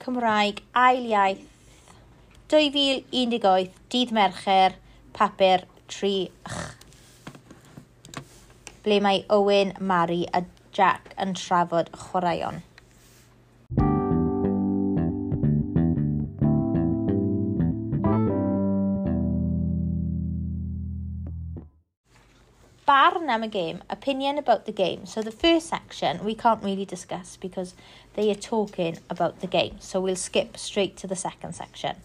Cymraeg Ail Iaith 2018 Dydd Mercher Papur 3 ble mae Owen, Mari a Jack yn trafod chwaraeon. barn am a game, opinion about the game. So the first section we can't really discuss because they are talking about the game. So we'll skip straight to the second section.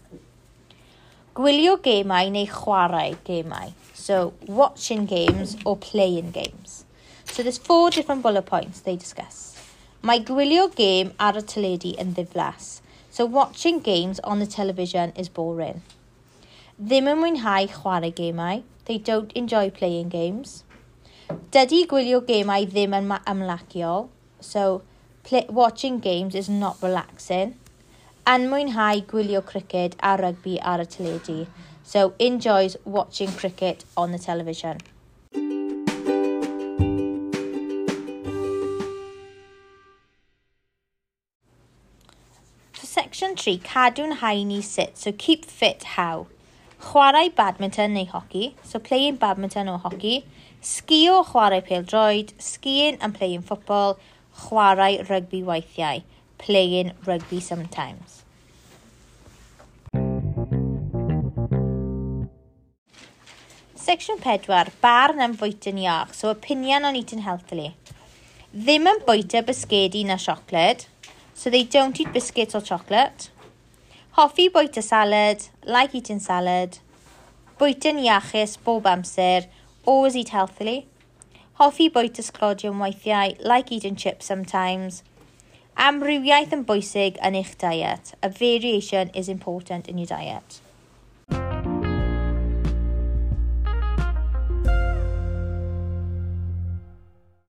Gwylio gemau neu chwarae gemau. So watching games or playing games. So there's four different bullet points they discuss. Mae gwylio game ar y teledu yn ddiflas. So watching games on the television is boring. Ddim yn mwynhau chwarae gemau. They don't enjoy playing games. Dydy gwylio gemau ddim yn amlaciol, so play, watching games is not relaxing. Yn mwynhau gwylio cricket a rugby ar y teledu, so enjoys watching cricket on the television. For section 3, cadw'n haini sut, so keep fit how chwarae badminton neu hoci, so playing badminton or hoci, sgio chwarae pêl-droed, skiing and playing football, chwarae rugby weithiau, playing rugby sometimes. Section 4, barn am fwyta'n iach, so opinion on eating healthily. Ddim yn bwyta bisgedi na siocled, so they don't eat biscuits or chocolate. Hoffi bwyta salad, like eating salad. Bwyta'n iachus bob amser, always eat healthily. Hoffi bwyta sglodion weithiau, like eating chips sometimes. Amrywiaeth yn bwysig yn eich diet. A variation is important in your diet.